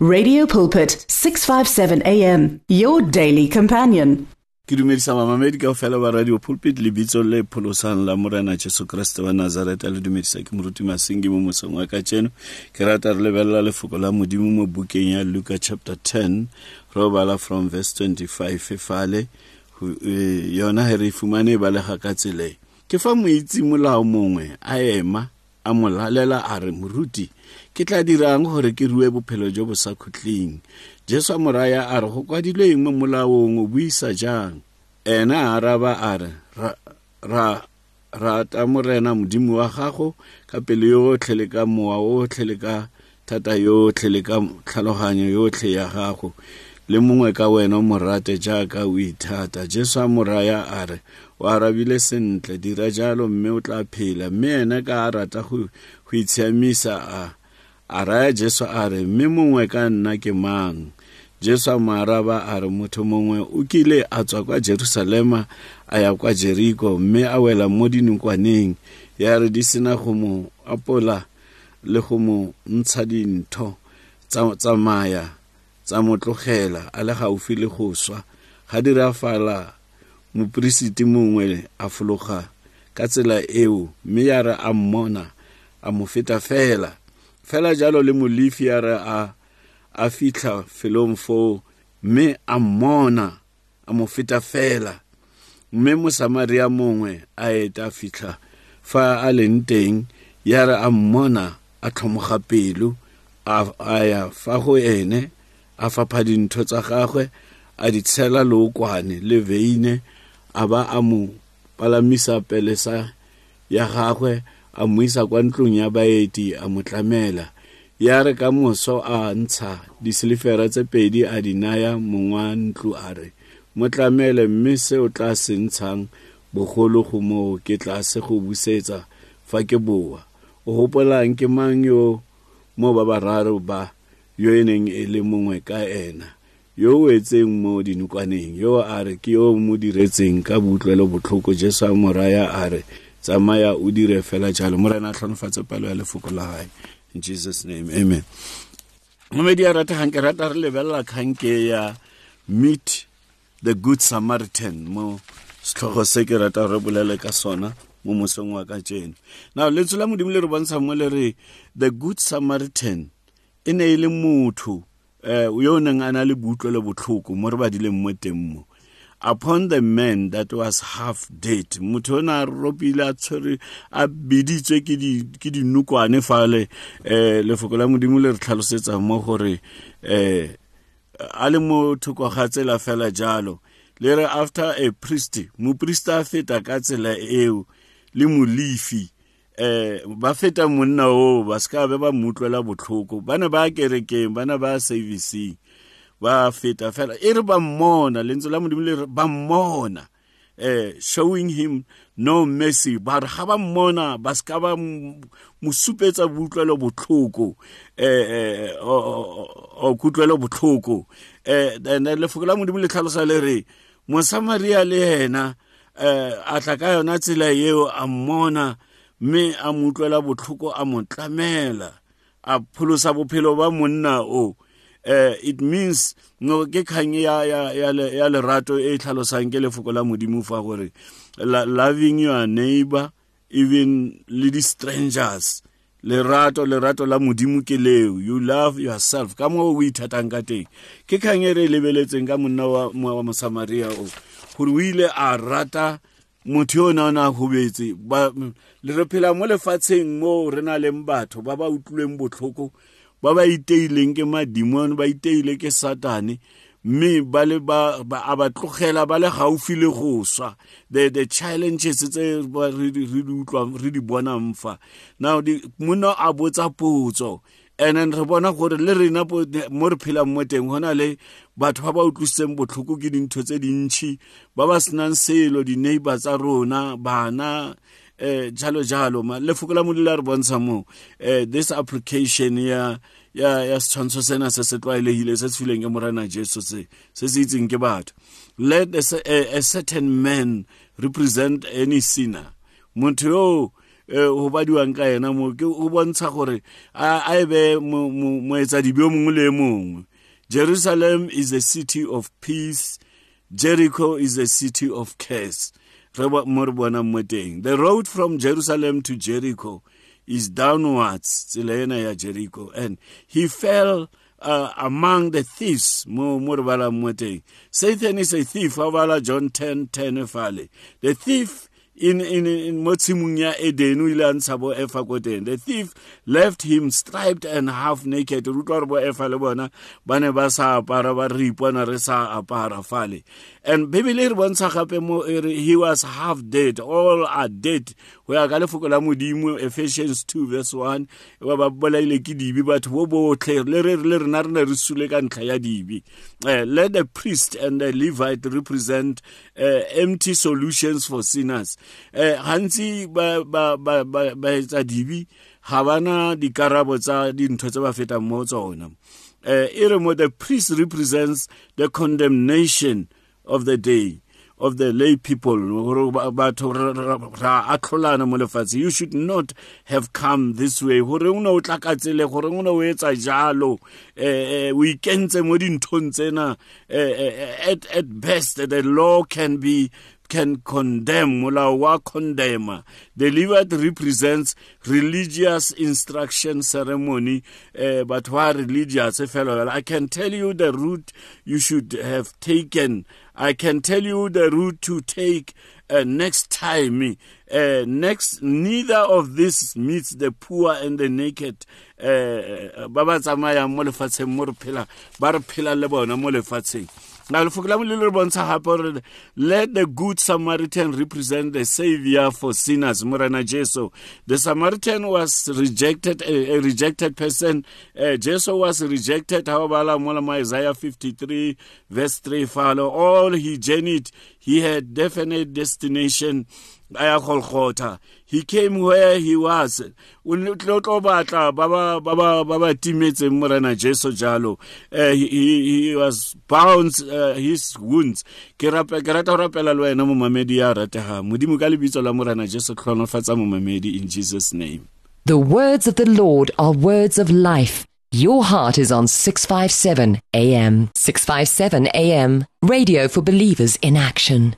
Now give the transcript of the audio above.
Radio Pulpit 657 AM your daily companion. ke dumedisa mamamedi kao fela ba radio pulpit lebitso le pholosang la morena jesu kriste wa nazareta le dumedisa ke moruti Masingi mo mosong wa ka tseno ke rata re lebelela lefoko la modimo mo bukeng ya luka chapter 10 ro bala from verse 25 fale. Yona he re fumane e balega ka tsele ke fa moitsi molao mongwe a ema a mo lalela a re moruti ke tla dirang gore ke rue bophelo jo bo sa khutleng jesu a mo raya a re go kwadilwe eng mo molaong? O buisa jang? Ena a araba a re ra, ra rata morena modimo wa gago ka pelo yotlhe le ka mowa otlhe le ka thata yotlhe le ka tlhaloganyo yotlhe ya gago le mongwe ka wena mo rate jaaka o ithata. Jesu a mo raya a re o arabile sentle dira jalo mme o tla phela. Mme ene ka a rata go itshiamisa a a raya jesu a re mme mongwe ka nna ke mang? Jesu a mo araba a re motho mongwe o kile a tswa kwa jerusalema a ya kwa jeriko mme a wela mo dinokwaneng. Ya re di sena go mo apola le go mo ntsha dintho tsa tsamaya tsa motlogela a le gaufi le go swa. Ga dira fala moporesiti mongwe a fologa ka tsela eo mme ya re a mmona a mo feta fela. Fela jalo le molefi ya re a a fitlha felong foo mme a mmona a mo feta fela. Mme mosamaria mongwe a eta a fitlha fa a leng teng ya re a mmona a tlhomoga pelo a ya fa go ene a fapha dintho tsa gagwe a di tshela leokwane le veine a ba a mo palamisa pelesa ya gagwe a mo isa kwa ntlong ya baeti a mo tlamela. Ya re ka moso a ntsha disilifera tse pedi a di naya mong wa ntlo a re mo tlamele mme se o tla se ntshang bogolo go moo ke tla se go busetsa fa ke boa. O gopolang ke mang yo? Mo ba bararo ba yo e neng e le mongwe ka ena yo o etseng mo dinokwaneng yo a re ke yo mo diretseng ka boutlwelo botlhoko jesu a moraya a re tsamaya o dire fela jalo. Morena a tlhonofatse palo ya lefoko la gae in jesus name amen. Momedi a rategang ke rata re lebelela kganke ya meet the good samaritan mo setlhogo se ke rata re bolele ka sona mo mosong wa ka jeno now letso la modimo le re bontsha mo le re the good samaritan e ne e le motho um yo o neng a na le boutlwelo botlhoko mo re badileng mo teng mo. Upon the man that was half dead motho o ne a ropile a tshwere a biditswe ke dinokwane fale um lefoko la modimo le re tlhalosetsa mo gore um a le mo thoko ga tsela fela jalo. Le re after a priest mopriest a feta ka tsela eo le molifi eh ba feta monna o ba ska be ba mutlwela botlhoko bana ba kerekeng bana ba servicing ba feta fela. E re ba mmona lentswe la modimo le re ba mmona. Eh showing him no mercy. Ba re ga ba mmona ba ska ba mo supetsa boutlwelo botlhoko eh o kutlwelo botlhoko eh lefoko la modimo le tlhalosa le re mosamaria le yena eh a tla ka yona tsela eo a mmona mme a mo utlwela botlhoko a mo tlamela a pholosa bophelo ba monna o. Uh, it means no ke kgang ya, ya, ya, ya lerato e tlhalosang ke lefoko la modimo fa gore loving your neighbor even le di-strangers lerato lerato la modimo ke leo. You love yourself. Ka mo o ithatang ka teng. Ke kgang e re e lebeletseng ka monna wa, wa mosamaria o gore o ile a rata motho yo na na hobetse ba le re phela mo lefatsheng mo re na leng batho ba ba utlwileng botlhoko ba ba iteileng ke madimon ba iteile ke satane mme ba le ba a ba tlogela ba le gaufi le go swa. The the challenges tse re di utlwa re di bonang fa. Now di monna a botsa potso and then re bona gore le rena mo re phelang mo teng go na le batho ba ba utlwisitseng botlhoko ke dintho tse dintšhi ba ba senang selo di-neighbor tsa rona bana eh jalo jalo. Ma lefoko la modile a re bontsha mo eh this application ya ya ya setshwantsho sena se se tlwaelegile se se fileng ke morena jesu se se se itseng ke batho. Let a, a, a certain man represent any sinner. Motho yo go badiwang ka ena mo ke o bontsha gore a e be mongwe le e mongwe. Jerusalem is a city of peace. Jericho is a city of curse. Mo re bonang mo teng. The road from jerusalem to jericho is downwards tsela ena ya jericho. And he fell uh, among the thieves mo mo re balang mo teng. Satan is a thief ha bala john 10 10 fale. The thief in in in mo tshimong ya eden o ile a ntsha bo efa ko teng. The thief left him striped and half naked. Re utlwa re bo efa le bona ba ne ba sa apara ba re ipona re sa apara fale. And bibele re bontsha gape mo he was half dead. All are dead. Go ya ka lefoko la modimo ephesians 2 verse 1 ba ba bolaile ke dibi batho bo botlhe le re le rena re ne re sule ka ntlha ya dibi. Uh, let the priest and the levite represent uh, empty solutions for sinners uh, gantsi ba etsa dibi ga bana dikarabo tsa dintho tse ba fetang mo tsona. Uh, e re mo the priest represents the condemnation of the day of the lay people. Batho ra atlholana mo you should not have come this way. Gore o ne o tlakatsele gore o ne o etsa jalo. Eh o ikentse mo dinthong tsena. At best the law can be can condemn molao wa condemn. The levite represents religious instruction ceremony uh, but why religious fellow i can tell you the route you should have taken. I can tell you the route to take uh, next time uh, next neither of this meets the poor and the naked ba ba tsamayang mo lefatsheng mo re phela now bontsha let the good samaritan represent the savior for sinners morena jesu. The samaritan was rejected a, rejected person. Uh, jesu was rejected how bala mola isaiah 53 verse 3 follow all he journeyed he had definite destination he came where he was o tlo tlo batla ba ba timetseng morena jesu jalo uh, he, was bound uh, his wounds ke rata go rapela le wena momamedi ya modimo ka lebitso la morena jesu momamedi in jesus name the words of the lord are words of life your heart is on 657 AM. 657 AM. Radio for believers in action.